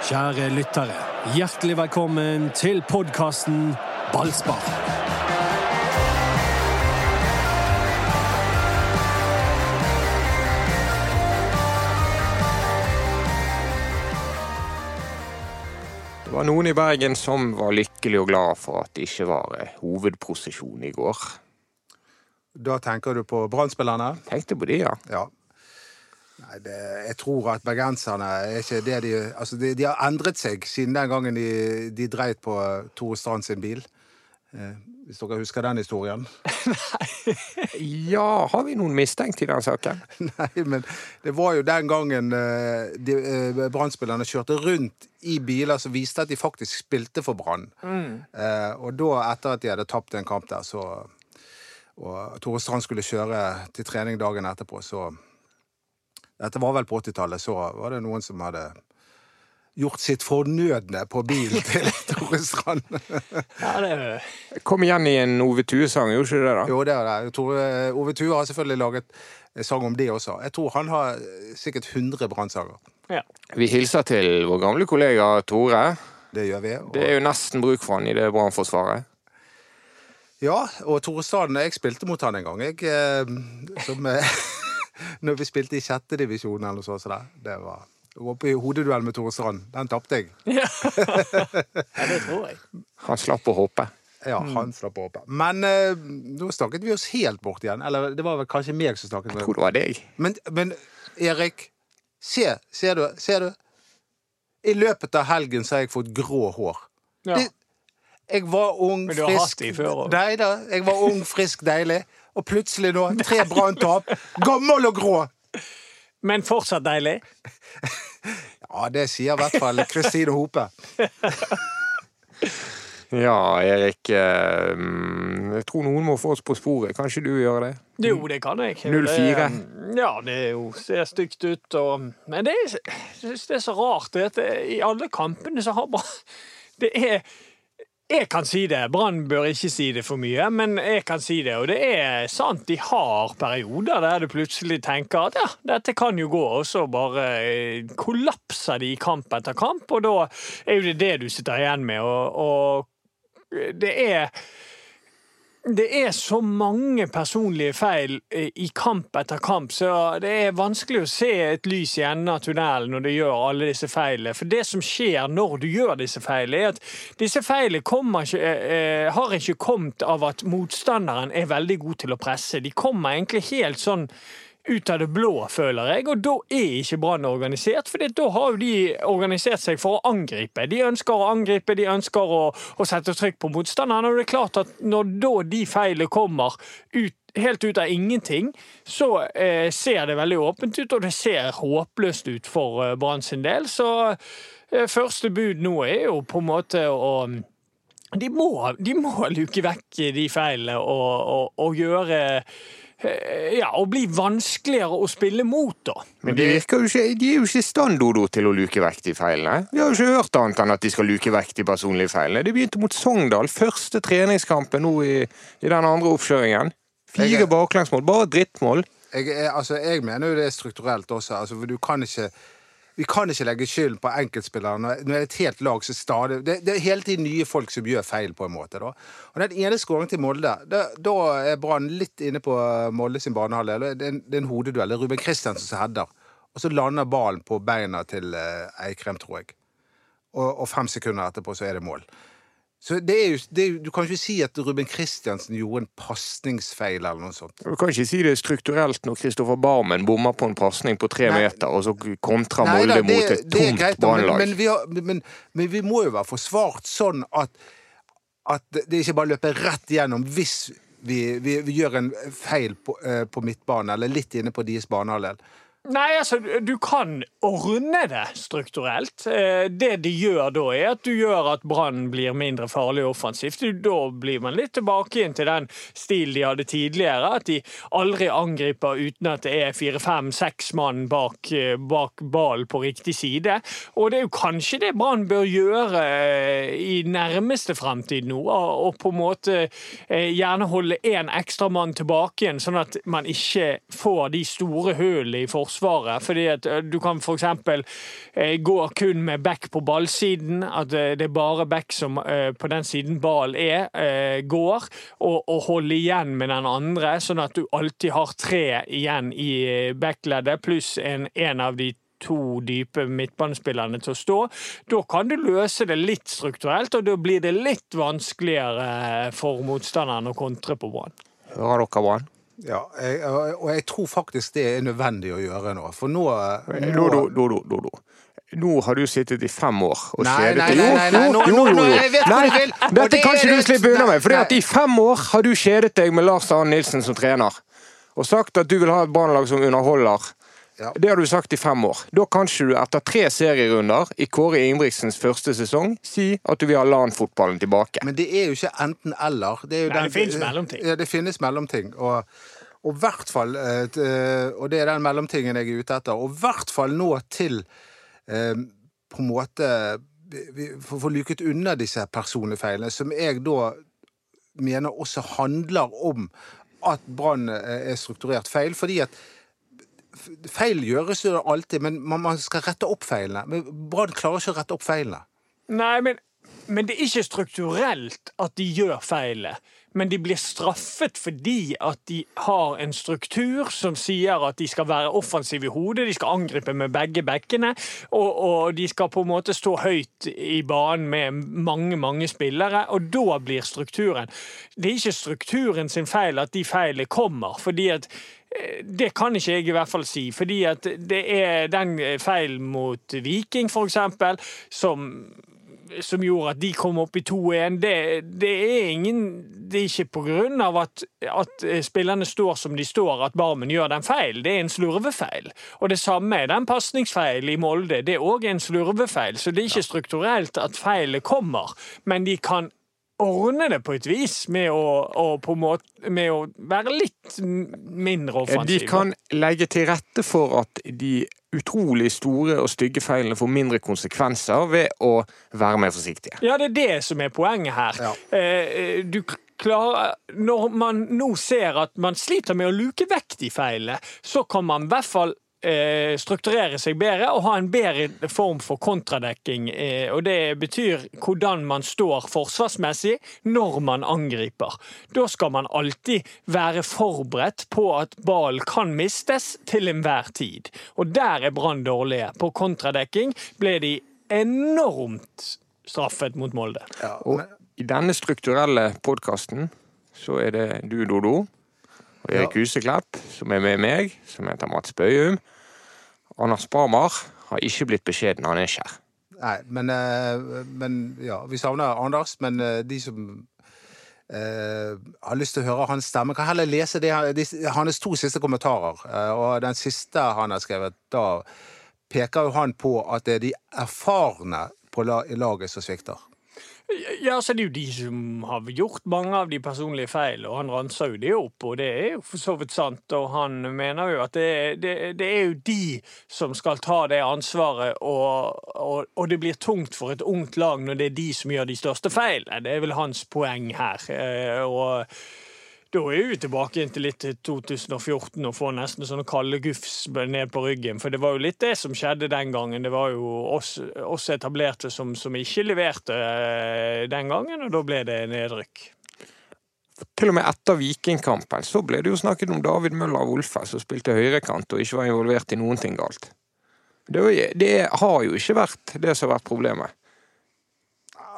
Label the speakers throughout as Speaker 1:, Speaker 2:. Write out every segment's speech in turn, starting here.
Speaker 1: Kjære lyttere, hjertelig velkommen til podkasten Ballspar.
Speaker 2: Det var noen i Bergen som var lykkelig og glad for at det ikke var eh, hovedprosesjon i går.
Speaker 3: Da tenker du på Brann-spillerne?
Speaker 2: Tenkte på de, ja.
Speaker 3: Ja. Nei, det, jeg tror at bergenserne er ikke det de Altså, de, de har endret seg siden den gangen de, de dreit på Tore Strand sin bil. Eh, hvis dere husker den historien?
Speaker 2: Ja, har vi noen mistenkt i den saken?
Speaker 3: Nei, men det var jo den gangen eh, eh, Brann-spillerne kjørte rundt i biler som viste at de faktisk spilte for Brann. Eh, og da, etter at de hadde tapt en kamp der, så Og Tore Strand skulle kjøre til trening dagen etterpå, så Dette var vel på 80-tallet, så var det noen som hadde gjort sitt fornødne på bilen til Tore Strand.
Speaker 4: Ja, det
Speaker 2: Kom igjen i en Ove Tue-sang, gjorde ikke det? da?
Speaker 3: Jo, det er det. Tore, Ove Tue har selvfølgelig laget en sang om det også. Jeg tror han har sikkert 100 brannsanger.
Speaker 4: ja.
Speaker 2: Vi hilser til vår gamle kollega Tore.
Speaker 3: Det gjør vi. Og,
Speaker 2: Det er jo nesten bruk for han i det brannforsvaret.
Speaker 3: Ja, og Tore Strand Jeg spilte mot han en gang, jeg. eh, Som eh, Når vi spilte i sjette divisjon eller så, så der. Det var å på i hodeduell med Tore Strand. Den tapte jeg.
Speaker 4: ja, det tror jeg.
Speaker 2: Han slapp å håpe.
Speaker 3: Ja, han slapp å håpe. Men eh, nå snakket vi oss helt bort igjen. Eller det var vel kanskje meg som snakket
Speaker 2: Jeg tror det var deg.
Speaker 3: Men, men Erik, se, ser du, ser du? I løpet av helgen så har jeg fått grå hår.
Speaker 4: Ja.
Speaker 3: Det, jeg var ung, frisk
Speaker 4: Men du har hatt de før òg.
Speaker 3: Nei da, jeg var ung, frisk, deilig. Og plutselig nå, tre branntap. Gammel og grå!
Speaker 4: Men fortsatt deilig.
Speaker 3: Ja, det sier i hvert fall Kristine Hope.
Speaker 2: Ja, Erik. eh, Jeg tror noen må få oss på sporet. Kan ikke du gjøre det?
Speaker 4: Jo, det kan jeg.
Speaker 2: 04.
Speaker 4: Det- Ja, det er jo, ser stygt ut. Og, men det er, jeg synes det er så rart det at det, i alle kampene så har bare Det er jeg kan si det. Brann bør ikke si det for mye, men jeg kan si det. Og det er sant, de har perioder der du plutselig tenker at ja, dette kan jo gå, og så bare eh, kollapser de i kamp etter kamp, og da er jo det det du sitter igjen med. og, og det er det er så mange personlige feil eh, i kamp etter kamp, så det er vanskelig å se et lys i enden av tunnelen når du gjør alle disse feilene. For det som skjer når du gjør disse feilene, er at disse feilene eh, eh, har ikke kommet av at motstanderen er veldig god til å presse. De kommer egentlig helt sånn ut av det blå, føler jeg, og da er ikke Brann organisert. For da har jo de organisert seg for å angripe. De ønsker å angripe, de ønsker å, å sette trykk på motstanderen. Og det er klart at når da de feilene kommer ut, helt ut av ingenting, så eh, ser det veldig åpent ut, og det ser håpløst ut for eh, Brann sin del. Så eh, første bud nå er jo på en måte å de må, de må luke vekk de feilene og, og, og gjøre ja, og bli vanskeligere å spille mot, da.
Speaker 2: Men de, virker jo ikke, de er jo ikke i stand Dodo, til å luke vekk de feilene. Vi har jo ikke hørt annet enn at de skal luke vekk de personlige feilene. De begynte mot Sogndal, første treningskampen nå i, i den andre oppkjøringen. Fire baklengsmål, bare drittmål.
Speaker 3: Jeg, altså, jeg mener jo det er strukturelt også. Altså, for du kan ikke vi kan ikke legge skylden på enkeltspillere når det er et helt lag som stadig det, det er hele tiden nye folk som gjør feil, på en måte. da. Og Den ene skåringen til Molde, da, er Brann litt inne på Molde sin banehalvdel. Det, det er en hodeduell. Ruben Kristiansen som header. Og så lander ballen på beina til eh, Eikrem, tror jeg. Og, og fem sekunder etterpå så er det mål. Så det er jo, det er, Du kan ikke si at Ruben Kristiansen gjorde en pasningsfeil eller noe sånt.
Speaker 2: Du kan ikke si det strukturelt når Kristoffer Barmen bommer på en pasning på tre
Speaker 3: Nei.
Speaker 2: meter, og så kontrer
Speaker 3: Nei
Speaker 2: Molde mot et tomt
Speaker 3: da, men, men, men, men vi må jo være forsvart sånn at, at det ikke bare løper rett igjennom hvis vi, vi, vi gjør en feil på, eh, på midtbanen, eller litt inne på deres banehalvdel.
Speaker 4: Nei, altså, du kan ordne det strukturelt. Eh, Det de gjør da, er at du gjør at Brann blir mindre farlig offensivt. Da blir man litt tilbake inn til den stilen de hadde tidligere, at de aldri angriper uten at det er fire, fem, seks mann bak, eh, bak ballen på riktig side. Og det er jo kanskje det Brann bør gjøre eh, i nærmeste fremtid nå, og og på en måte gjerne holde én ekstra mann tilbake igjen, sånn at man ikke får de store hullene i forsvaret forsvaret. fordi at eh, du kan f.eks. Eh, gå kun med back på ballsiden. At eh, det er bare back som på den siden ball er, går. Og, og holde igjen med den andre, sånn at du alltid har tre igjen i backleddet, pluss en, en av de to dype midtbanespillerne til å stå. Da kan du løse det litt strukturelt, og da blir det litt vanskeligere for motstanderen å kontre på Brann.
Speaker 2: Hører dere, Brann?
Speaker 3: Ja, jeg, og jeg tror faktisk det er nødvendig å gjøre nå. For nå,
Speaker 2: Dodo, Dodo, Dodo. Nå har du sittet i fem år og kjedet deg.
Speaker 3: nei, nei, nei,
Speaker 2: Jo, jo, jo,
Speaker 3: jeg vet hvor du vil,
Speaker 2: Dette kan ikke du slippe unna med. For i fem år har du kjedet deg med Lars Arne Nilsen som trener. Og sagt at du vil ha et barnelag som underholder.
Speaker 3: Ja.
Speaker 2: Det har du sagt i fem år. Da kan ikke du etter tre serierunder i Kåre Ingebrigtsens første sesong si at du vil ha LAN-fotballen tilbake.
Speaker 3: Men det er jo ikke enten-eller. Det,
Speaker 4: Nei,
Speaker 3: den-
Speaker 4: det finnes mellomting.
Speaker 3: Ja, det finnes mellomting. Og, og hvert fall eh, eh, Og det er den mellomtingen jeg er ute etter. Og i hvert fall nå til eh, på en måte få luket unna disse personlige feilene, som jeg da mener også handler om at Brann er strukturert feil. Fordi at feil gjøres jo alltid, men man, skal rette opp feilene. Men Brann klarer ikke å rette opp feilene.
Speaker 4: Nei, men, men det er ikke strukturelt at de gjør feilene. Men de blir straffet fordi at de har en struktur som sier at de skal være offensive i hodet, de skal angripe med begge bekkene, og, og de skal på en måte stå høyt i banen med mange, mange spillere, og da blir strukturen Det er ikke strukturen sin feil at de feilene kommer, fordi at det kan ikke jeg i hvert fall si, fordi at det er den feilen mot Viking, eksempel, som som gjorde at de kom opp i 2-1. Det, det er ingen Det er ikke på grunn av at, at spillerne står som de står, at Barmen gjør den feil. Det er en slurvefeil. Og det samme er den pasningsfeilen i Molde. Det er òg en slurvefeil. Så det er ikke strukturelt at feilene kommer, men de kan ordne det på et vis med å, å, på måte, med å være litt mindre offensive.
Speaker 2: De kan legge til rette for at de utrolig store og stygge feilene får mindre konsekvenser ved å være mer forsiktige.
Speaker 4: Ja, det er det som er poenget her.
Speaker 3: Ja.
Speaker 4: Eh, du klarer, når man nå ser at man sliter med å luke vekk de feilene, så kan man i hvert fall eh, strukturere seg bedre og ha en bedre form for kontradekking. Eh, og det betyr hvordan man står forsvarsmessig når man angriper. Da skal man alltid være forberedt på at ballen kan mistes til enhver tid. Og der er Brann dårlige. På kontradekking ble de enormt straffet mot Molde.
Speaker 3: Ja,
Speaker 2: Og i denne strukturelle podkasten så er det du, Dodo, og Erik Huseklepp, som er med meg, som heter Mats Bøyum. Anders Barmar har ikke blitt beskjeden, han er skjær.
Speaker 3: Nei, men, eh, men ja, vi savner Anders, men eh, de som Uh, har lyst til å høre hans stemme, kan heller lese det, de, hans to siste kommentarer. Uh, og den siste han har skrevet, da peker jo han på at det er de erfarne på la, i laget som svikter.
Speaker 4: Ja, så Det er jo de som har gjort mange av de personlige feil, og han ranser jo det opp, og det er jo for så vidt sant. Og han mener jo at det, det, det er jo de som skal ta det ansvaret, og, og, og, det blir tungt for et ungt lag når det er de som gjør de største feilene. Det er vel hans poeng her. Eh, og da er vi tilbake igjen til litt til 2014 og får nesten sånne kalde gufs ned på ryggen. For det var jo litt det som skjedde den gangen. Det var jo oss, oss etablerte som, som ikke leverte eh, den gangen, og da ble det nedrykk.
Speaker 2: Til og med etter Vikingkampen så ble det jo snakket om David Møller Wolfe, som spilte høyrekant og ikke var involvert i noen ting galt. Det, det har jo ikke vært det som har vært problemet.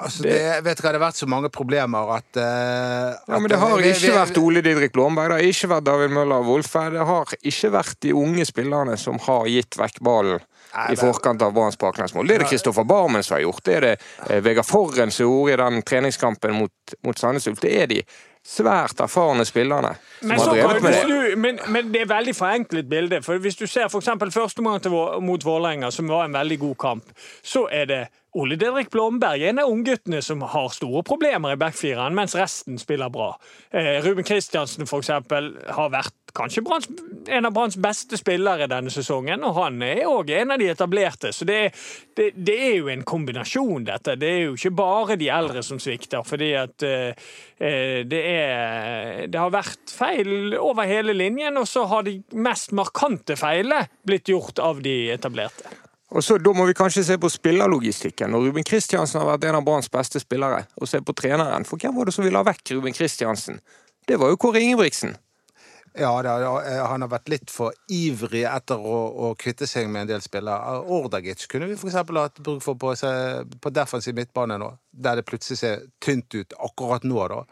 Speaker 3: Altså, det, vet dere, det har vært så mange problemer at, uh,
Speaker 2: Ja, men Det har ikke vært Ole Didrik Blomberg, det har ikke vært David Møller Wolfe. Det har ikke vært de unge spillerne som har gitt vekk ballen
Speaker 3: Nei,
Speaker 2: i forkant av Branns baklengsmål. Det er det Kristoffer Barmen som har gjort. Det er det eh, Vegard Forren som gjorde i den treningskampen mot, mot Sandnes Ulf. Det er de svært erfarne spillerne som
Speaker 4: Men,
Speaker 2: har drevet med det.
Speaker 4: du, men, men det er veldig forenklet bilde. For hvis du ser f.eks. første gang mot Vålerenga, som var en veldig god kamp, så er det Ole Didrik Blomberg er en av ungguttene som har store problemer i backfireren, mens resten spiller bra. Eh, Ruben Kristiansen eksempel, har vært kanskje en av Branns beste spillere denne sesongen, og han er òg en av de etablerte. Så det, er- det, det er jo en kombinasjon, dette. Det er jo ikke bare de eldre som svikter. fordi at eh, eh, det er Det har vært feil over hele linjen, og så har de mest markante feilene blitt gjort av de etablerte.
Speaker 2: Og så Da må vi kanskje se på spillerlogistikken. Når Ruben Kristiansen har vært en av Branns beste spillere, og se på treneren. For hvem var det som ville ha vekk Ruben Kristiansen? Det var jo Kåre Ingebrigtsen.
Speaker 3: Ja, det, han har vært litt for ivrig etter å, å kvitte seg med en del spillere. Ordagic kunne vi f.eks. hatt bruk for på, på defensiv midtbane nå, der det plutselig ser tynt ut akkurat nå, da.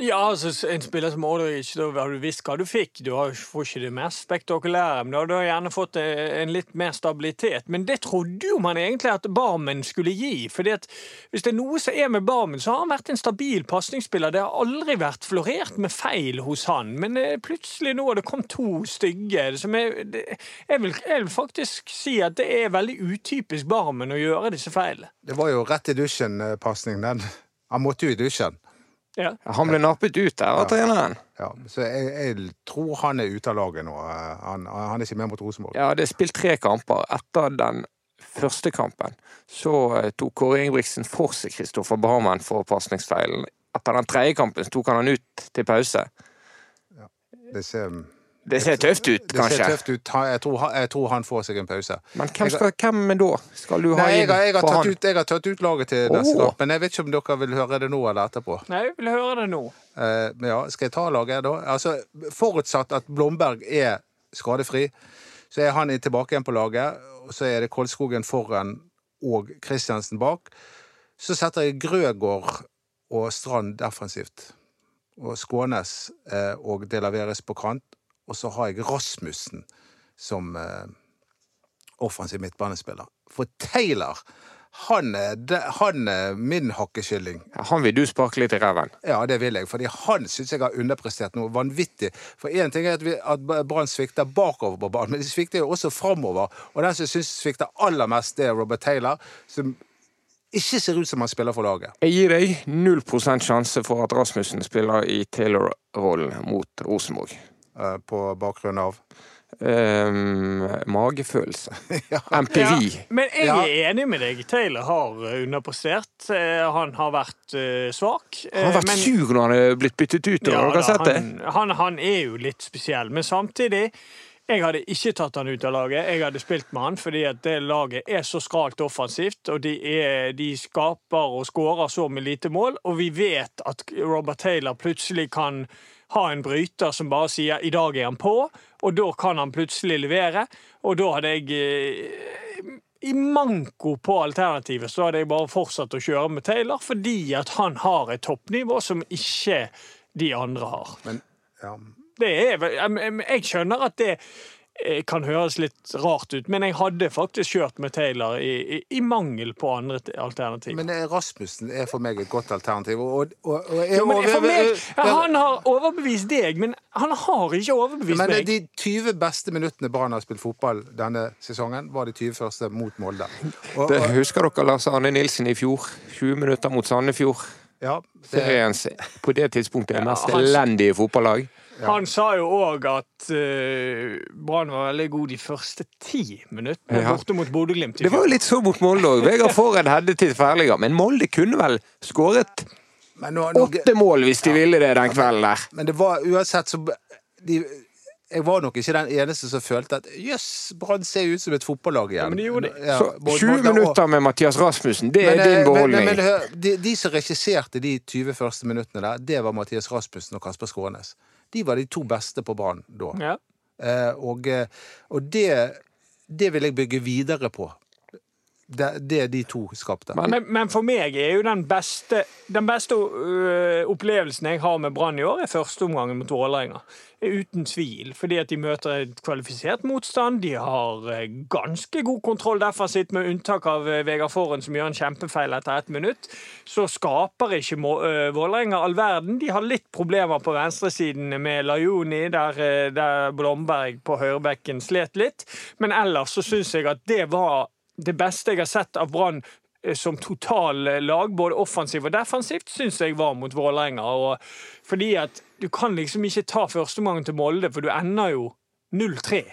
Speaker 4: Ja, altså en spiller som Orderich, da har du visst hva du fikk. Du har, får ikke det mest spektakulære, men da har du gjerne fått eh, en litt mer stabilitet. Men det trodde jo man egentlig at Barmen skulle gi. fordi at hvis det er noe som er med Barmen, så har han vært en stabil pasningsspiller. Det har aldri vært florert med feil hos han, men eh, plutselig nå har det kommet to stygge. Som er, jeg, vil, jeg vil faktisk si at det er veldig utypisk Barmen å gjøre disse feilene.
Speaker 3: Det var jo rett i dusjen-pasning, den. Han måtte jo i dusjen.
Speaker 4: Ja.
Speaker 2: Han ble nappet ut der av treneren.
Speaker 3: Ja, så jeg, jeg tror han er ute av laget nå. Han, han er ikke med mot Rosenborg.
Speaker 2: Ja, det er spilt tre kamper. Etter den første kampen så eh, tok Kåre Ingebrigtsen for seg Kristoffer Barmen for pasningsfeilen. Etter den tredje kampen så tok han han ut til pause.
Speaker 3: Ja, Det ser,
Speaker 2: Det ser tøft ut,
Speaker 3: det ser
Speaker 2: kanskje.
Speaker 3: tøft ut. Jeg tror, han- jeg tror han får seg en pause.
Speaker 2: Men hvem, skal, hvem da skal du ha
Speaker 3: Nei, jeg,
Speaker 2: inn
Speaker 3: har, jeg, har tatt
Speaker 2: han?
Speaker 3: ut, jeg har tatt ut laget til neste
Speaker 2: Åh.
Speaker 3: kamp, men jeg vet ikke om dere vil høre det nå eller etterpå.
Speaker 4: Nei, jeg vil høre det nå.
Speaker 3: Uh, men ja, skal jeg ta laget da? Altså, forutsatt at Blomberg er skadefri, så er han tilbake igjen på laget. Og så er det Kolskogen foran og Kristiansen bak. Så setter jeg Grøgaard og Strand defensivt. Og Skånes eh, og det Laveres på kant. Og så har jeg Rasmussen som eh, offensiv midtbanespiller. For Taylor, han er, de- han er min hakkekylling.
Speaker 2: Han vil du sparke litt i ræven.
Speaker 3: Ja, det vil jeg, fordi han syns jeg har underprestert noe vanvittig. For én ting er at, vi- at Brann svikter bakover på banen, men de svikter jo også framover. Og den som syns svikter aller mest, det er Robert Taylor, som ikke ser ut som han spiller for laget.
Speaker 2: Jeg gir deg 0 prosent sjanse for at Rasmussen spiller i Taylor-rollen mot Rosenborg.
Speaker 3: Eh, På bakgrunn av
Speaker 2: Um, magefølelse.
Speaker 3: Ja.
Speaker 2: Empiri.
Speaker 4: Ja, men jeg
Speaker 3: Ja.
Speaker 4: er enig med deg. Taylor har eh, underprestert. Eh, Han har vært svak.
Speaker 2: Han har vært
Speaker 4: men-
Speaker 2: sur når han er blitt byttet ut.
Speaker 4: Ja, da, han, han, han er jo litt spesiell, men samtidig jeg hadde ikke tatt han ut av laget. Jeg hadde spilt med han fordi at det laget er så skralt offensivt, og de, er, de skaper og skårer så med lite mål. Og vi vet at Robert Taylor plutselig kan ha en bryter som bare sier 'i dag er han på', og da kan han plutselig levere. Og da hadde jeg eh, i manko på alternativet så hadde jeg bare fortsatt å kjøre med Taylor, fordi at han har et toppnivå som ikke de andre har.
Speaker 3: Men ja.
Speaker 4: Det er, jeg, jeg- skjønner at det kan høres litt rart ut, men jeg hadde faktisk kjørt med Taylor i, i, i mangel på andre alternativer. alternativ.
Speaker 3: Men eh, Rasmussen er for meg et godt alternativ. Og, og, og,
Speaker 4: Jo, men
Speaker 3: og-
Speaker 4: meg,
Speaker 3: Ja,
Speaker 4: Han har overbevist deg, men han har ikke overbevist
Speaker 3: Men
Speaker 4: meg.
Speaker 3: de 20 beste minuttene Brann har spilt fotball denne sesongen, var de 20 første mot Molde. Og,
Speaker 2: det husker dere Lars Arne Nilsen i fjor? 20 minutter mot Sandefjord.
Speaker 3: ja, det,
Speaker 2: Seriens på det tidspunktet
Speaker 4: er
Speaker 2: mest
Speaker 4: han-
Speaker 2: elendige fotballag.
Speaker 4: Han sa jo òg at uh, Brann var veldig god de første ti minuttene
Speaker 2: Ja.
Speaker 4: borte mot Bodø-Glimt.
Speaker 2: Det var jo litt så mot Molde òg. Vegard Forhen hadde til tverrligger, men Molde kunne vel skåret
Speaker 3: men, nå, nå,
Speaker 2: åtte mål hvis de ville det den kvelden der.
Speaker 3: men det var uansett så de, Jeg var nok ikke den eneste som følte at jøss, Brann ser ut som et fotballag igjen.
Speaker 4: Ja, men de gjorde det.
Speaker 3: Ja,
Speaker 2: Så
Speaker 3: både-
Speaker 2: 20
Speaker 3: både-
Speaker 2: minutter med Mathias Rasmussen, det
Speaker 3: Men,
Speaker 2: er
Speaker 3: eh,
Speaker 2: din
Speaker 3: men,
Speaker 2: beholdning.
Speaker 3: men, men hør, de, de som regisserte de 20 første minuttene der, det var Mathias Rasmussen og Kasper Skånes. De var de to beste på banen da.
Speaker 4: Ja.
Speaker 3: Eh, og eh, og det, det vil jeg bygge videre på. Det, det de to skapte.
Speaker 2: Men-
Speaker 4: Men, for meg er jo den beste, den beste øh, opplevelsen jeg har med Brann i år, er førsteomgangen mot Vålerenga. Uten tvil. Fordi at de møter et kvalifisert motstand. De har øh, ganske god kontroll defensivt, med unntak av øh, Vegard Forhen, som gjør en kjempefeil etter ett minutt. Så skaper ikke øh, Vålerenga all verden. De har litt problemer på venstresiden med Lajoni, der, der Blomberg på høyrebekken slet litt. Men ellers så syns jeg at det var det beste jeg har sett av Brann eh, som totallag, både offensivt og defensivt, syns jeg var mot Vålerenga. Fordi at du kan liksom ikke ta førsteomgangen til Molde, for du ender jo 0-3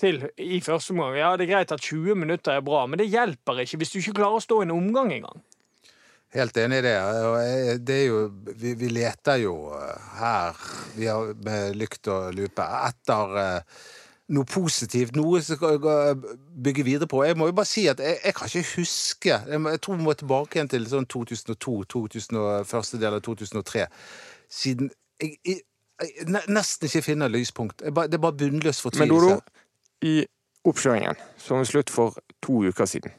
Speaker 4: til i første omgang. Ja, det er greit at 20 minutter er bra, men det hjelper ikke hvis du ikke klarer å stå en omgang engang.
Speaker 3: Helt enig i det. Det er jo, vi, vi leter jo eh, her vi har, med lykt og lupe etter eh, noe positivt, noe som skal bygge videre på. Jeg må jo bare si at jeg, jeg kan ikke huske Jeg, jeg tror vi må tilbake igjen til sånn 2002, 2000 første del av 2003. Siden jeg, jeg, jeg nesten ikke finner lyspunkt. Jeg bare, det er bare bunnløs
Speaker 2: Men Dodo, i oppkjøringen, som var slutt for to uker siden,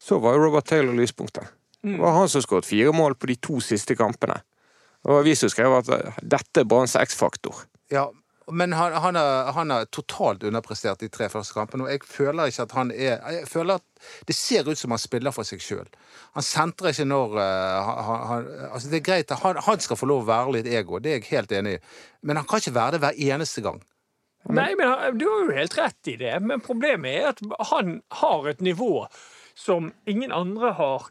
Speaker 2: så var jo Robert Taylor lyspunktet. Det var han som skåret fire mål på de to siste kampene. Det var vi som skrev at dette er Branns X-faktor.
Speaker 3: Ja, men han, han, har totalt underprestert de tre første kampene. Og jeg føler ikke at han er Jeg føler at Det ser ut som han spiller for seg sjøl. Han sentrer ikke når uh, han, altså Det er greit, han, skal få lov å være litt ego, det er jeg helt enig i. Men han kan ikke være det hver eneste gang.
Speaker 4: Nei, men Du har jo helt rett i det, men problemet er at han har et nivå som ingen andre har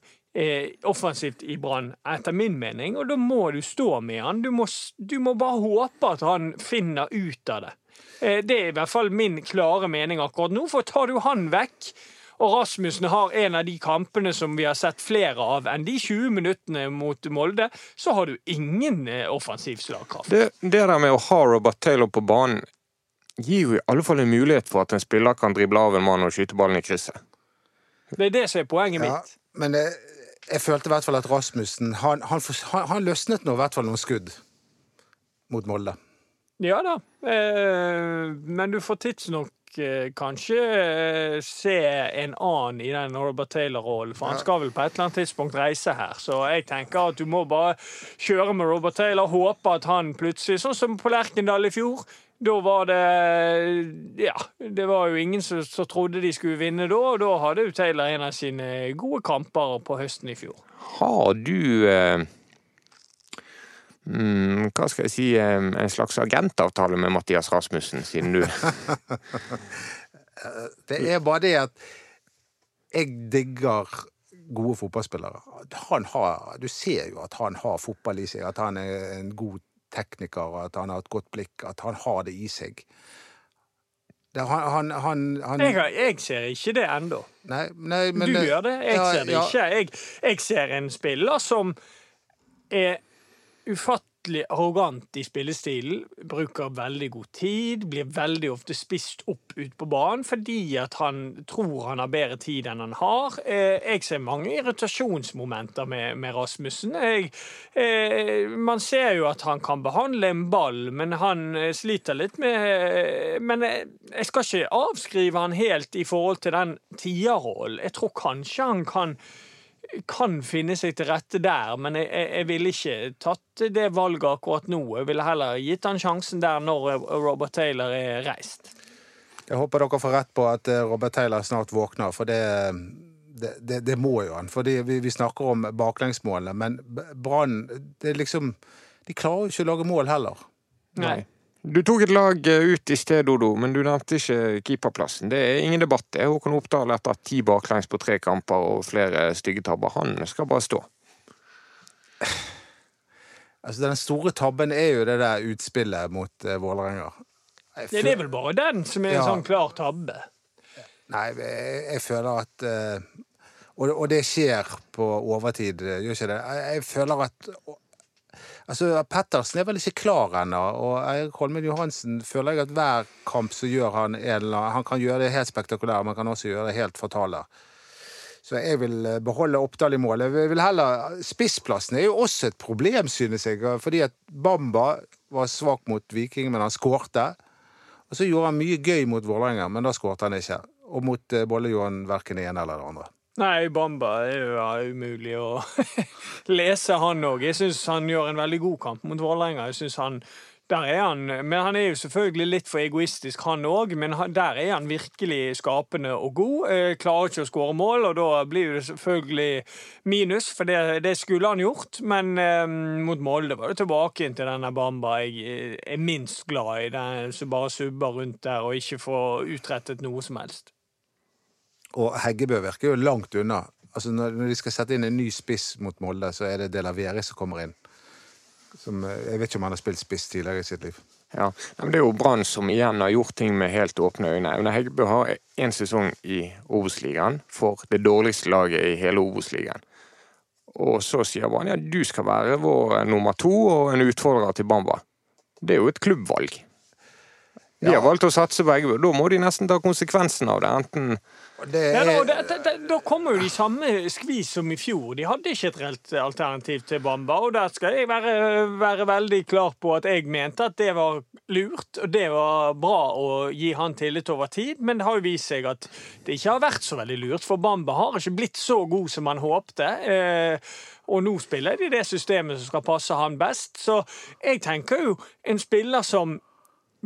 Speaker 4: offensivt i Brann, etter min mening. Og da må du stå med han. Du må, du må bare håpe at han finner ut av det. Eh, det er i hvert fall min klare mening akkurat nå. For tar du han vekk, og Rasmussen har en av de kampene som vi har sett flere av enn de 20 minuttene mot Molde, så har du ingen eh, offensiv slagkraft.
Speaker 2: Det, det der med å ha Robert Taylor på banen gir jo i alle fall en mulighet for at en spiller kan drible av en mann og skyte ballen i krysset.
Speaker 4: Det er det som er poenget
Speaker 3: Ja,
Speaker 4: mitt.
Speaker 3: men jeg, jeg følte i hvert fall at Rasmussen Han, han, han, løsnet nå i hvert fall noen skudd mot Molde.
Speaker 4: Ja da, eh, men du får tidsnok eh, kanskje eh, se en annen i den Robert Taylor-rollen, for han skal vel på et eller annet tidspunkt reise her. Så jeg tenker at du må bare kjøre med Robert Taylor, håpe at han plutselig, sånn som på Lerkendal i fjor da var det Ja, det var jo ingen som, som trodde de skulle vinne da, og da hadde jo Taylor en av sine gode kamper på høsten i fjor.
Speaker 2: Har du eh, mm, Hva skal jeg si eh, En slags agentavtale med Mathias Rasmussen, siden du
Speaker 3: Det er bare det at jeg digger gode fotballspillere. Han har, du ser jo at han har fotball i seg, at han er en god tekniker, at han har et godt blikk, at han har det i seg. Det, han, han, han, han
Speaker 4: Jeg, har- jeg ser ikke det ennå. Du gjør det, jeg
Speaker 3: ja,
Speaker 4: ser det
Speaker 3: ja.
Speaker 4: ikke. Jeg, jeg ser en spiller som er ufattelig arrogant i spillestilen, bruker veldig god tid, blir veldig ofte spist opp ut på banen fordi at han tror han har bedre tid enn han har. Eh, Jeg ser mange irritasjonsmomenter med, med Rasmussen. Jeg, eh, man ser jo at han kan behandle en ball, men han eh, sliter litt med Men jeg skal ikke avskrive han helt i forhold til den tierrollen. Jeg tror kanskje han kan kan finne seg til rette der, men jeg, jeg, ville ikke tatt det valget akkurat nå. Jeg ville heller gitt han sjansen der når Robert Taylor er reist.
Speaker 3: Jeg håper dere får rett på at eh, Robert Taylor snart våkner, for det, det, det, det må jo han. For vi, vi snakker om baklengsmålene, men Brann liksom De klarer jo ikke å lage mål heller.
Speaker 2: Nei. Du tok et lag eh, ut i sted, Dodo, men du nevnte ikke keeperplassen. Det er ingen debatt. det. Håkon Oppdal etter ti baklengs på tre kamper og flere stygge tabber. Han skal bare stå.
Speaker 3: Altså, Den store tabben er jo det der utspillet mot uh, Vålerenga.
Speaker 4: Det er vel bare den som er en
Speaker 3: Ja.
Speaker 4: sånn klar tabbe.
Speaker 3: Nei, jeg, jeg føler at uh, og, og det skjer på overtid, gjør ikke det? Jeg, jeg føler at Altså, Pettersen er vel ikke klar ennå, og Eirik Holmen Johansen føler jeg at hver kamp så gjør han en eller annen Han kan gjøre det helt spektakulært, men kan også gjøre det helt fatale. Så jeg vil eh, beholde Oppdal i mål. Jeg vil heller, Spissplassen er jo også et problem, synes jeg. Fordi at Bamba var svak mot Viking, men han skårte. Og så gjorde han mye gøy mot Vålerenga, men da skårte han ikke. Og mot eh, Bolle gjorde han verken det ene eller det andre.
Speaker 4: Nei, Bamba er jo ja, umulig å lese, han òg. Jeg syns han gjør en veldig god kamp mot Vålerenga. Der er han, Men han er jo selvfølgelig litt for egoistisk, han òg. Men der er han virkelig skapende og god. Eh, klarer ikke å skåre mål, og da blir det selvfølgelig minus, for det, det skulle han gjort. Men eh, mot Molde var det tilbake inn til denne Bamba jeg eh, er minst glad i. Den som bare subber rundt der og ikke får utrettet noe som helst.
Speaker 3: Og Heggebø virker jo langt unna Altså når, når de skal sette inn en ny spiss mot Molde, så er det De La Vere som kommer inn. Som, eh, jeg vet ikke om han har spilt spiss tidligere i sitt liv.
Speaker 2: Ja, men Det er jo Brann som igjen har gjort ting med helt åpne øyne. Aune Heggebø har én sesong i Obos-ligaen for det dårligste laget i hele Obos-ligaen. Og så sier Brann ja, du skal være vår nummer to og en utfordrer til Bamba. Det er jo et klubbvalg. De har valgt å satse på Heggebø. Da må de nesten ta konsekvensen av det. Enten
Speaker 3: er,
Speaker 4: da, da, da, da kommer jo de samme skvis som i fjor. De hadde ikke et reelt alternativ til Bamba. Og der skal jeg være, være veldig klar på at jeg mente at det var lurt, og det var bra å gi han tillit over tid, men det har jo vist seg at det ikke har vært så veldig lurt, for Bamba har ikke blitt så god som han håpte. Eh, og nå spiller de det systemet som skal passe han best. Så jeg tenker jo en spiller som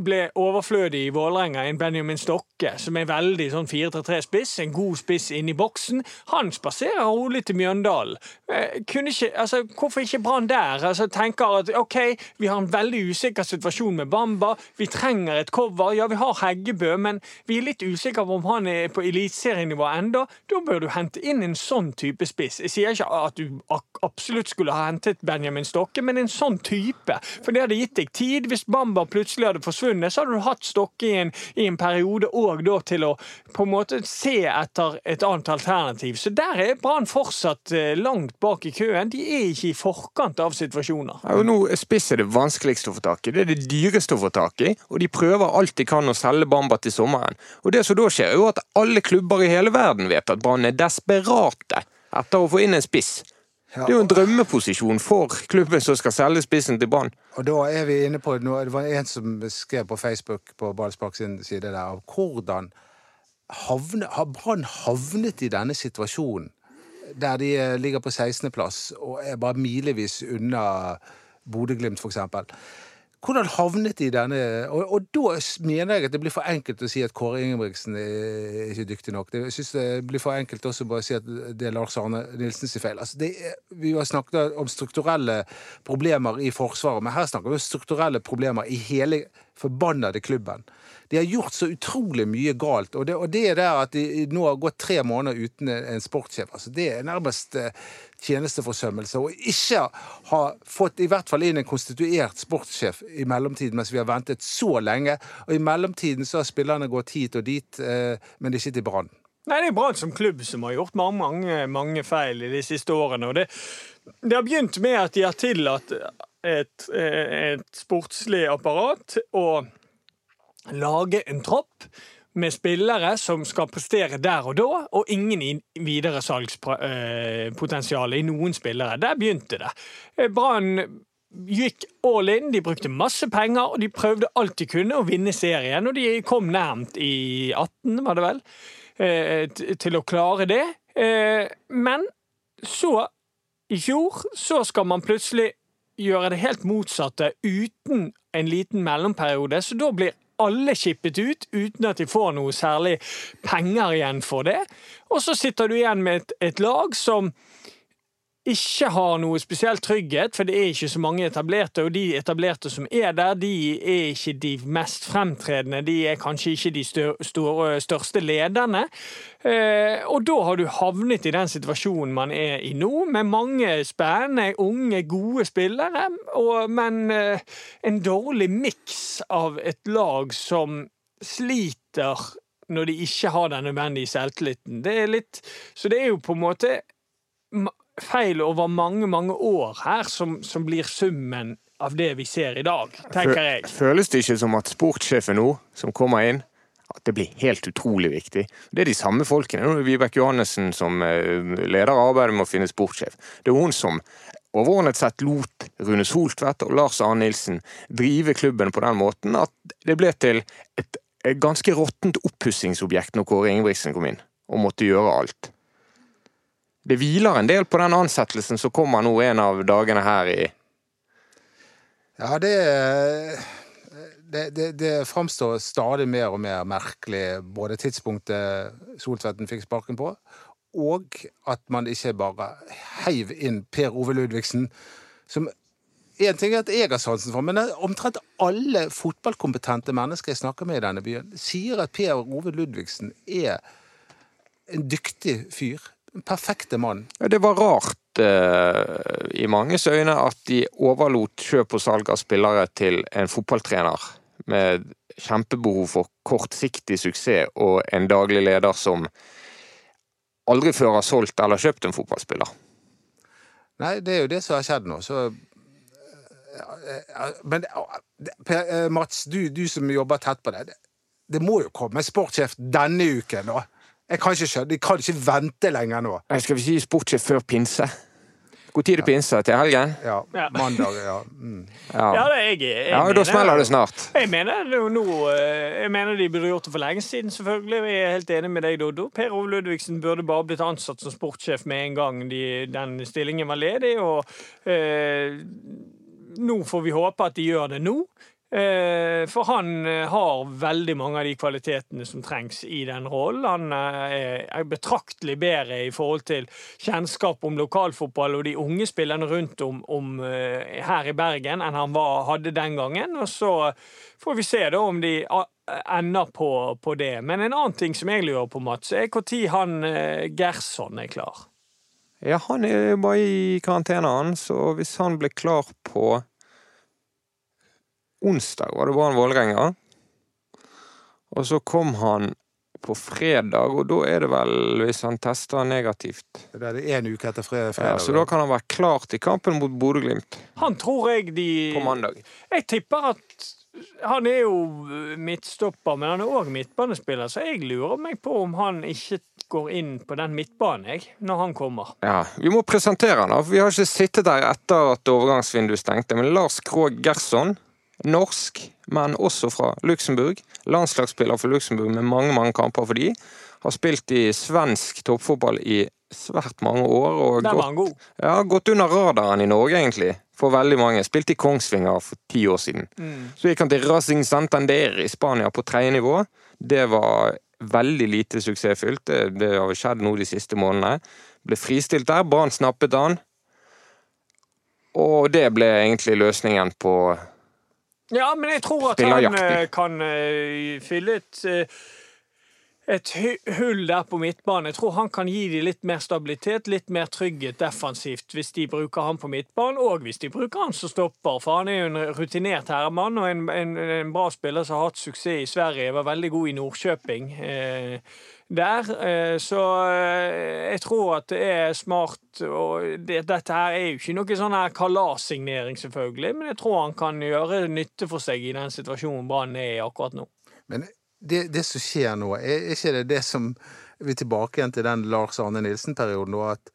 Speaker 4: ble overflødig i Vålerenga, en Benjamin Stokke, som er veldig sånn 4-3-3-spiss, en god spiss inn i boksen. Han spaserer rolig til Mjøndalen. Eh, altså, hvorfor ikke Brann der? Altså, tenker at OK, vi har en veldig usikker situasjon med Bamba, vi trenger et cover. Ja, vi har Heggebø, men vi er litt usikre på om han er på eliteserienivå enda. Da bør du hente inn en sånn type spiss. Jeg sier ikke at du absolutt skulle ha hentet Benjamin Stokke, men en sånn type. For det hadde gitt deg tid. Hvis Bamba plutselig hadde forsvunnet, så hadde du hatt Stokke i en, i en periode òg til å på en måte se etter et annet alternativ. Så der er Brann fortsatt eh, langt bak i køen. De er ikke i forkant av situasjoner.
Speaker 2: Ja, og nå Spiss er det vanskeligste å få tak i. Det er det dyreste å få tak i. Og de prøver alt de kan å selge Bamba til sommeren. Og det som da skjer, er jo at alle klubber i hele verden vet at Brann er desperate etter å få inn en spiss.
Speaker 3: Ja,
Speaker 2: Det er jo en drømmeposisjon for klubben som skal selge spissen til Brann.
Speaker 3: Og da er vi inne på noe, Det var en som skrev på Facebook på Ballspark sin side der om hvordan havne, har Brann havnet i denne situasjonen, der de eh, ligger på 16.-plass og er bare milevis unna Bodø-Glimt, eksempel. Hvordan havnet de i denne og, og da mener jeg at det blir for enkelt å si at Kåre Ingebrigtsen er ikke dyktig nok. Det, jeg synes det blir for enkelt også bare å si at det er Lars Arne Nilsens feil. Altså det, vi har snakket om strukturelle problemer i Forsvaret, men her snakker vi om strukturelle problemer i hele forbannede klubben. De har gjort så utrolig mye galt, og det, og det der at de nå har gått tre måneder uten en sportssjef, altså det er nærmest eh, tjenesteforsømmelse. Og ikke ha fått i hvert fall inn en konstituert sportssjef i mellomtiden, mens vi har ventet så lenge. Og i mellomtiden så har spillerne gått hit og dit, eh, men ikke til Brann.
Speaker 4: Nei, det er Brann som klubb som har gjort mange, mange, mange feil i de siste årene. Og det, det har begynt med at de har tillatt et, et sportslig apparat å lage en tropp med spillere som skal prestere der og da, og ingen i- videresalgspotensial i noen spillere. Der begynte det. Eh, Brann gikk all in, de brukte masse penger, og de prøvde alt de kunne å vinne serien. Og de kom nærmt i 18, var det vel, eh, til å klare det. Eh, Men så, i fjor, så skal man plutselig gjøre det helt motsatte uten en liten mellomperiode, så da blir alle skippet ut uten at de får noe særlig penger igjen for det. Og så sitter du igjen med et, et lag som ikke har noe spesielt trygghet, for det er ikke så mange etablerte, og de etablerte som er der, de er ikke de mest fremtredende, de er kanskje ikke de stør, største lederne. Eh, og da har du havnet i den situasjonen man er i nå, med mange spennende, unge, gode spillere, men eh, en dårlig miks av et lag som sliter når de ikke har den nødvendige selvtilliten. Det litt Så det er jo på en måte feil over mange, mange år her som, som blir summen av det vi ser i dag, tenker jeg.
Speaker 2: Føles det ikke som at sportssjefen nå, som kommer inn, at det blir helt utrolig viktig? Det er de samme folkene. Nå er Vibeke Johannessen som eh, leder arbeidet med å finne sportssjef. Det er hun som overordnet sett lot Rune Soltvedt og Lars Arne Nilsen drive klubben på den måten at det ble til et, et ganske råttent oppussingsobjekt når Kåre Ingebrigtsen kom inn og måtte gjøre alt. Det hviler en del på den ansettelsen som kommer nå en av dagene her i
Speaker 3: Ja, det, det, det, det framstår stadig mer og mer merkelig, både tidspunktet Soltvedten fikk sparken på, og at man ikke bare heiv inn Per Ove Ludvigsen, som en ting er at jeg har sansen for, men omtrent alle fotballkompetente mennesker jeg snakker med i denne byen, sier at Per Ove Ludvigsen er en dyktig fyr. Den perfekte mann.
Speaker 2: Ja, Det var rart eh, i manges øyne at de overlot kjøp og salg av spillere til en fotballtrener med kjempebehov for kortsiktig suksess og en daglig leder som aldri før har solgt eller kjøpt en fotballspiller.
Speaker 3: Nei, det er jo det som har skjedd nå, så eh, Men eh, Per, eh, Mats, du, du som jobber tett på det, det, det må jo komme sportssjef denne uken, da. Jeg kan ikke skjønne, De kan ikke vente lenger nå.
Speaker 2: Jeg Skal vi si sportssjef før pinse? Når er det pinse? Til helgen?
Speaker 3: Ja,
Speaker 4: Ja.
Speaker 3: Mandag, ja. Mm.
Speaker 4: Ja,
Speaker 2: Ja,
Speaker 4: det er jeg, jeg
Speaker 2: ja
Speaker 4: mener-
Speaker 2: da smeller det snart.
Speaker 4: Jeg mener, det er jo nå, eh, jeg mener de burde gjort det for lenge siden, selvfølgelig. Jeg er helt enig med deg, Doddo. Per Ove Ludvigsen burde bare blitt ansatt som sportssjef med en gang de, den stillingen var ledig. Og eh, nå får vi håpe at de gjør det nå. Eh, for han eh, har veldig mange av de kvalitetene som trengs i den rollen. Han eh, er betraktelig bedre i forhold til kjennskap om lokalfotball og de unge spillerne rundt om, om her i Bergen enn han var, hadde den gangen. Og så får vi se da om de ender på, på det. Men en annen ting som jeg lurer på, Mats, er når han Gerson er klar.
Speaker 2: Ja, han er jo bare i karantene, han, så hvis han blir klar på onsdag, var det bare en Vålerenga. Og så kom han på fredag, og da er det vel hvis han tester negativt.
Speaker 3: Det er en uke etter fre-
Speaker 2: Ja,
Speaker 3: fredag.
Speaker 2: så da kan han være klar til kampen mot Bodø-Glimt
Speaker 4: Han tror jeg de
Speaker 2: på mandag.
Speaker 4: Jeg tipper at han er jo midtstopper, men han er òg midtbanespiller, så jeg lurer meg på om han ikke går inn på den midtbanen, jeg, når han kommer.
Speaker 2: Ja, Vi må presentere han, da. Vi har ikke sittet der etter at overgangsvinduet stengte. Men Lars Krogh Gerson, norsk, men også fra Luxembourg. Landslagsspiller for Luxembourg med mange mange kamper for de. Har spilt i svensk toppfotball i svært mange år. og
Speaker 4: Der
Speaker 2: gått
Speaker 4: var han god.
Speaker 2: Ja, gått under radaren i Norge, egentlig. For veldig mange. Spilte i Kongsvinger for ti år siden. Så gikk han til Racing Santander i Spania på tredje nivå. Det var veldig lite suksessfylt. Det, det har skjedd nå de siste månedene. Ble fristilt der. Brann snappet han. Og det ble egentlig løsningen på
Speaker 4: Ja, men jeg tror at han eh, kan eh, fylle et eh, et hull der på midtbanen. Jeg tror han kan gi dem litt mer stabilitet, litt mer trygghet defensivt hvis de bruker han på midtbanen, og hvis de bruker han som stopper. For han er jo en rutinert herremann og en, en, en bra spiller som har hatt suksess i Sverige. Var veldig god i Nordkjøping eh, der. Eh, så eh, jeg tror at det er smart. Og det, dette her er jo ikke noe sånn her kalassignering, selvfølgelig, men jeg tror han kan gjøre nytte for seg i den situasjonen Brann er i akkurat nå.
Speaker 3: Men det, det som skjer nå, er ikke det det som Vi er tilbake igjen til den Lars Arne Nilsen-perioden. at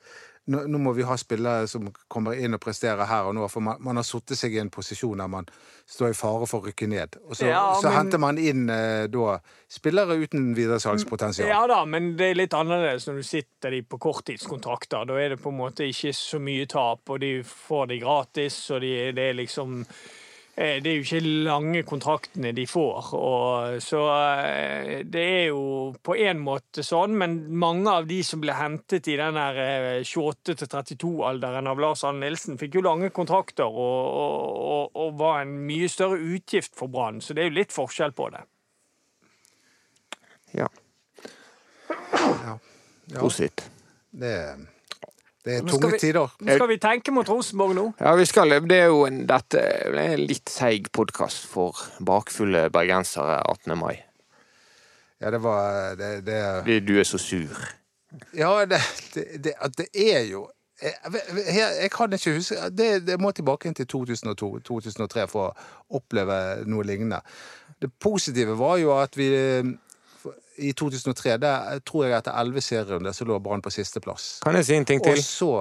Speaker 3: nå, nå må vi ha spillere som kommer inn og presterer her og nå, for man, man har satt seg i en posisjon der man står i fare for å rykke ned. Og så,
Speaker 4: Ja,
Speaker 3: så
Speaker 4: men-
Speaker 3: henter man inn eh, da spillere uten videresalgspotensial.
Speaker 4: Ja da, men det er litt annerledes når du sitter de på korttidskontrakter. Da er det på en måte ikke så mye tap, og de får de gratis, og de, det er liksom det er jo ikke lange kontraktene de får. Og, så eh, det er jo på en måte sånn, men mange av de som ble hentet i den eh, 28-32-alderen av Lars Arne Nilsen, fikk jo lange kontrakter og, og, og, og var en mye større utgift for Brann. Så det er jo litt forskjell på det.
Speaker 2: Ja,
Speaker 3: Ja.
Speaker 2: positivt.
Speaker 3: Det, det er tunge
Speaker 4: vi-
Speaker 3: tider.
Speaker 4: Nå skal vi tenke mot Rosenborg nå.
Speaker 2: Ja, vi skal Det er jo en, dette er en litt seig podkast for bakfulle bergensere 18. mai.
Speaker 3: Ja, det var det, det
Speaker 2: du er så sur.
Speaker 3: Ja, det, det, det, det er jo jeg, jeg, jeg kan ikke huske det, det må tilbake inn til 2002-2003 for å oppleve noe lignende. Det positive var jo at vi i 2003, der tror jeg etter elleve serierunder, så lå Brann på sisteplass.
Speaker 2: Kan jeg si en ting til?
Speaker 3: Og så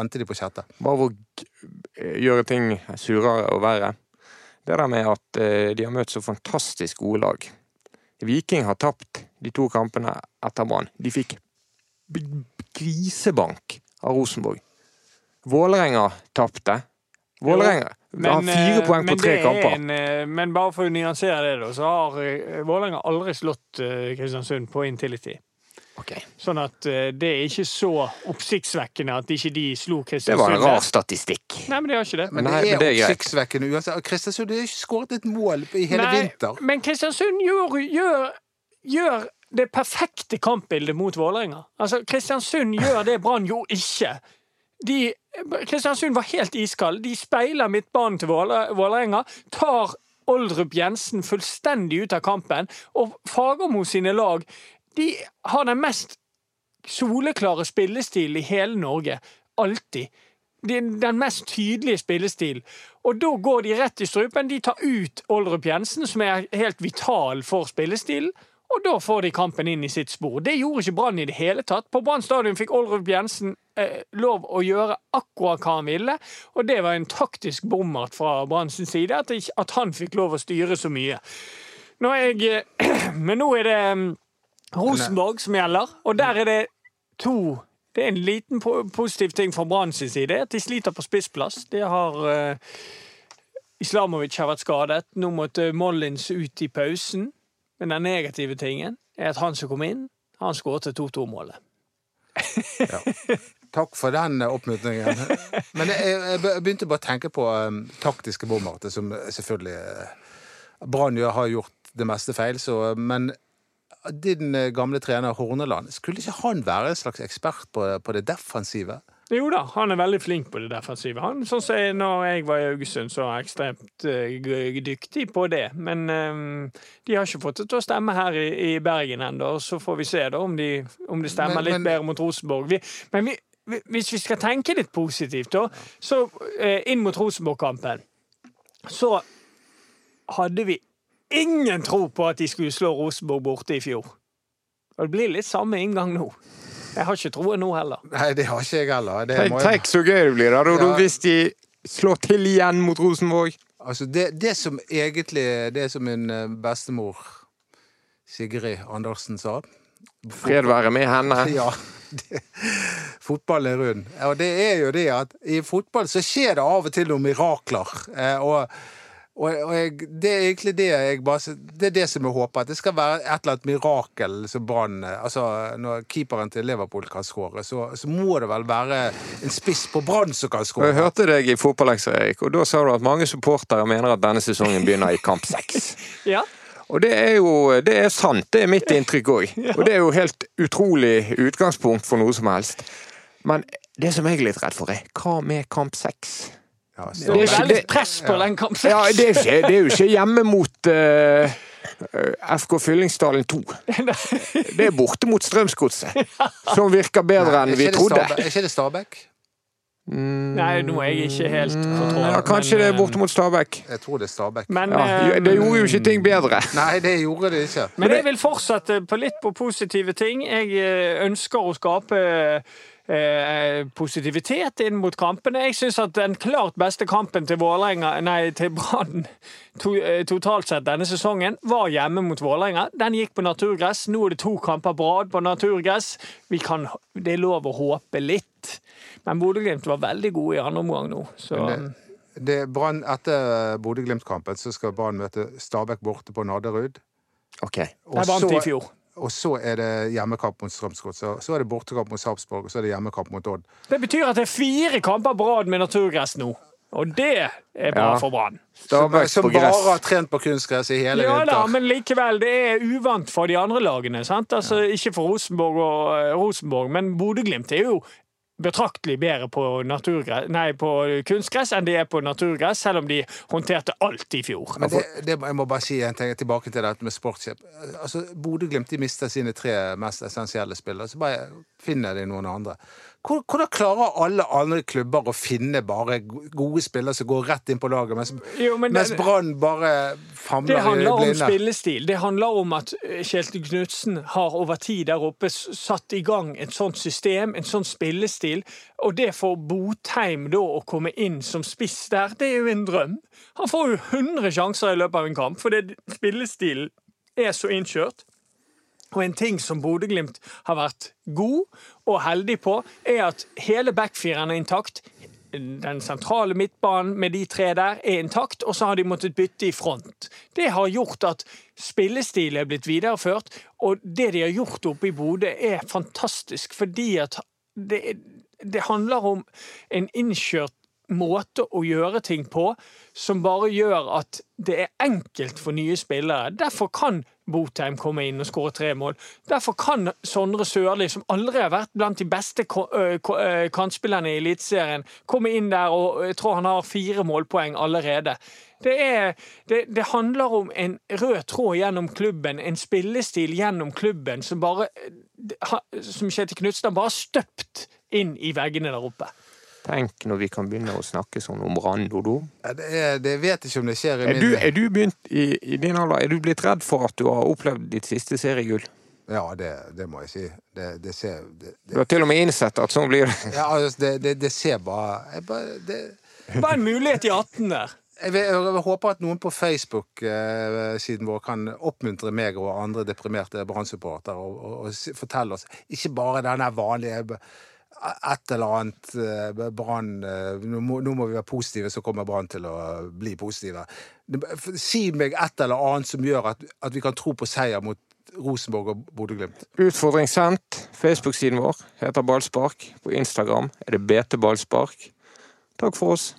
Speaker 3: endte de på sjette.
Speaker 2: Bare for å gjøre ting surere og verre. Det der med at eh, de har møtt så fantastisk gode lag. Viking har tapt de to kampene etter Brann. De fikk grisebank av Rosenborg. Vålerenga tapte. Vålerenga har fire
Speaker 4: eh,
Speaker 2: poeng på tre
Speaker 4: er
Speaker 2: kamper.
Speaker 4: En, eh, men bare for å nyansere det, da, så har eh, Vålerenga aldri slått Kristiansund på Intility.
Speaker 2: Okay.
Speaker 4: Sånn at det er ikke så oppsiktsvekkende at ikke de slo Kristiansund.
Speaker 2: Det var en rar statistikk.
Speaker 4: Nei, men det har ikke det.
Speaker 3: Men
Speaker 2: Nei,
Speaker 3: det
Speaker 2: men
Speaker 3: er
Speaker 2: det er
Speaker 3: oppsiktsvekkende uansett. Kristiansund har ikke skåret et mål i hele
Speaker 4: Nei,
Speaker 3: vinter.
Speaker 4: Men Kristiansund gjør, gjør, gjør det perfekte kampbildet mot Vålerenga. Altså, Kristiansund gjør det Brann gjorde ikke. De, Kristiansund var helt iskald. De speiler midtbanen til Våle- Vålerenga, tar Oldrup Jensen fullstendig ut av kampen, og Fagermo sine lag de har den mest soleklare spillestilen i hele Norge. Alltid. Den mest tydelige spillestilen. Og da går de rett i strupen. De tar ut Oldrup Jensen, som er helt vital for spillestilen. Og da får de kampen inn i sitt spor. Det gjorde ikke Brann i det hele tatt. På Brann stadion fikk Oldrup Jensen eh, lov å gjøre akkurat hva han ville, og det var en taktisk bommert fra Branns side, at, ikke, at han fikk lov å styre så mye. Nå jeg, eh, men nå er det mm, Rosenborg som gjelder, og der er det to Det er en liten po positiv ting fra Brann side, at de sliter på spissplass. De har eh, Islamovic har vært skadet. Nå måtte Mollins ut i pausen. Men den negative tingen er at han som kom inn, han skåret 2-2-målet.
Speaker 3: Takk for den eh, oppmuntringen. Men jeg, jeg begynte bare å tenke på um, taktiske bommerter, som selvfølgelig uh, Brann har gjort det meste feil, så, men din eh, gamle trener Horneland, skulle ikke han være en slags ekspert på, på det defensive?
Speaker 4: Jo da, han er veldig flink på det defensive. Han, sånn som jeg, når jeg var i Haugesund, så var jeg ekstremt uh, dyktig på det. Men eh, de har ikke fått det til å stemme her i, i Bergen ennå. Så får vi se da om, de, om det stemmer
Speaker 3: Men-
Speaker 4: litt
Speaker 3: men-
Speaker 4: bedre mot Rosenborg. Vi, men vi, vi, hvis vi skal tenke litt positivt, da, så uh, inn mot Rosenborg-kampen, så hadde vi ingen tro på at de skulle slå Rosenborg borte i fjor. Og det blir litt samme inngang nå. Jeg har ikke troen nå heller.
Speaker 3: Nei, det har ikke jeg heller. Det
Speaker 2: Tenk,
Speaker 3: må jeg-
Speaker 2: tenk så gøy det blir da, da,
Speaker 3: Ja.
Speaker 2: hvis de slår til igjen mot Rosenborg.
Speaker 3: Altså, det, det som egentlig Det som min eh, bestemor Sigrid Andersen sa
Speaker 2: Fred være med henne.
Speaker 3: Ja. Det, fotball er rund. Og det er jo det at i fotball så skjer det av og til noen mirakler. Eh, og og, og jeg, det er egentlig det jeg bare Det er det som jeg håper. At det skal være et eller annet mirakel som Brann Altså, når keeperen til Liverpool kan skåre, så, så må det vel være en spiss på Brann som kan
Speaker 2: skåre. Jeg hørte deg i Fotballekser, Erik, og da sa du at mange supportere mener at denne sesongen begynner i kamp seks.
Speaker 4: Ja,
Speaker 2: Og det er jo det er sant, det er mitt inntrykk òg. Og det er jo helt utrolig utgangspunkt for noe som helst. Men det som jeg er litt redd for, er hva med kamp seks?
Speaker 3: Ja,
Speaker 4: det er
Speaker 2: ikke litt
Speaker 4: press på den kampen.
Speaker 2: Ja, det er ikke, det er jo ikke hjemme mot uh, FK Fyllingsdalen 2. Det er borte mot Strømsgodset, som virker bedre enn vi trodde.
Speaker 3: Er ikke det Stabæk?
Speaker 4: Nei, nå er jeg ikke helt kontroll.
Speaker 2: Mm. Ja, kanskje det er borte mot Stabæk.
Speaker 3: Jeg tror det er Stabæk.
Speaker 4: Men,
Speaker 2: Ja,
Speaker 4: eh,
Speaker 2: det gjorde jo ikke ting bedre.
Speaker 3: Nei, det gjorde det ikke.
Speaker 4: men jeg vil fortsette på litt på positive ting. Jeg eh, ønsker å skape eh, positivitet inn mot kampene. Jeg syns at den klart beste kampen til Vålerenga, nei, til Brann to, eh, totalt sett denne sesongen, var hjemme mot Vålerenga. Den gikk på naturgress. Nå er det to kamper på rad på naturgress. Vi kan, det er lov å håpe litt. Men Bodø-Glimt var veldig gode i andre omgang nå. Så
Speaker 3: Det, Det Brann Etter Bodø-Glimt-kampen så skal Brann møte Stabæk borte på Nadderud.
Speaker 2: Okay.
Speaker 3: Og
Speaker 4: der vant de i fjor.
Speaker 3: Og så er det hjemmekamp mot Strømsgodt. Så, så er det bortekamp mot Sarpsborg, og så er det hjemmekamp mot Odd.
Speaker 4: Det betyr at det er fire kamper på rad med naturgress nå. Og det er bra
Speaker 2: Ja.
Speaker 4: for Brann.
Speaker 3: Som, som bare har trent på kunstgress i hele
Speaker 4: Ja
Speaker 3: vinter.
Speaker 4: Ja men likevel, det er uvant for de andre lagene. sant? Altså, Ikke for Rosenborg og eh, Rosenborg, men Bodø-Glimt er jo betraktelig bedre på, nei, på kunstgress enn de er på naturgress, selv om de håndterte alt i fjor.
Speaker 3: Men det, det, jeg må bare si en ting tilbake til dette med sportskjøp. Altså, Bodø-Glimt de mister sine tre mest essensielle spillere, så bare finner de noen andre. Hvor- Hvordan klarer alle andre klubber å finne bare gode spillere som går rett inn på laget, mens,
Speaker 4: Jo, men
Speaker 3: mens Brann bare famler
Speaker 4: Det handler om spillestil. Det handler om at eh, Kjetil Knutsen har over tid der oppe satt i gang et sånt system, en sånn spillestil. Og det for Botheim da å komme inn som spiss der, det er jo en drøm. Han får jo 100 sjanser i løpet av en kamp, fordi spillestilen er så innkjørt. Og en ting som Bodø-Glimt har vært god og heldig på, er at hele backfiren er intakt. Den sentrale midtbanen med de tre der er intakt, og så har de måttet bytte i front. Det har gjort at spillestilen er blitt videreført, og det de har gjort oppe i Bodø, er fantastisk, fordi at det, det handler om en innkjørt måte å gjøre ting på som bare gjør at det er enkelt for nye spillere. Derfor kan Botheim komme inn og skåre tre mål. Derfor kan Sondre Sørli, som aldri har vært blant de beste kantspillerne i Eliteserien, komme inn der og jeg tror han har fire målpoeng allerede. Det, er, det, det handler om en rød tråd gjennom klubben, en spillestil gjennom klubben som bare Som Kjetil Knutsen bare har støpt inn i veggene der oppe.
Speaker 2: Tenk når vi kan begynne å snakke sånn om
Speaker 3: randodo. Det, er, det vet ikke om det skjer i
Speaker 2: Er du, er du begynt i, i din alder, er du blitt redd for at du har opplevd ditt siste seriegull?
Speaker 3: Ja, det, det må jeg si. Det, det ser det,
Speaker 2: Du har til og med innsett at sånn blir det.
Speaker 3: ja, altså, det, det, det ser bare, jeg bare det,
Speaker 4: Bare en mulighet i 18 der.
Speaker 3: jeg, vil- jeg håper at noen på Facebook-siden vår kan oppmuntre meg og andre deprimerte Brann-supportere og, og, og fortelle oss Ikke bare denne vanlige et eller annet eh, Brann eh, nå, må- vi være positive, så kommer Brann til å bli positive. Si meg et eller annet som gjør at, at vi kan tro på seier mot Rosenborg og Bodø-Glimt.
Speaker 2: Utfordring sendt. Facebook-siden vår heter Ballspark. På Instagram er det BT Ballspark. Takk for oss.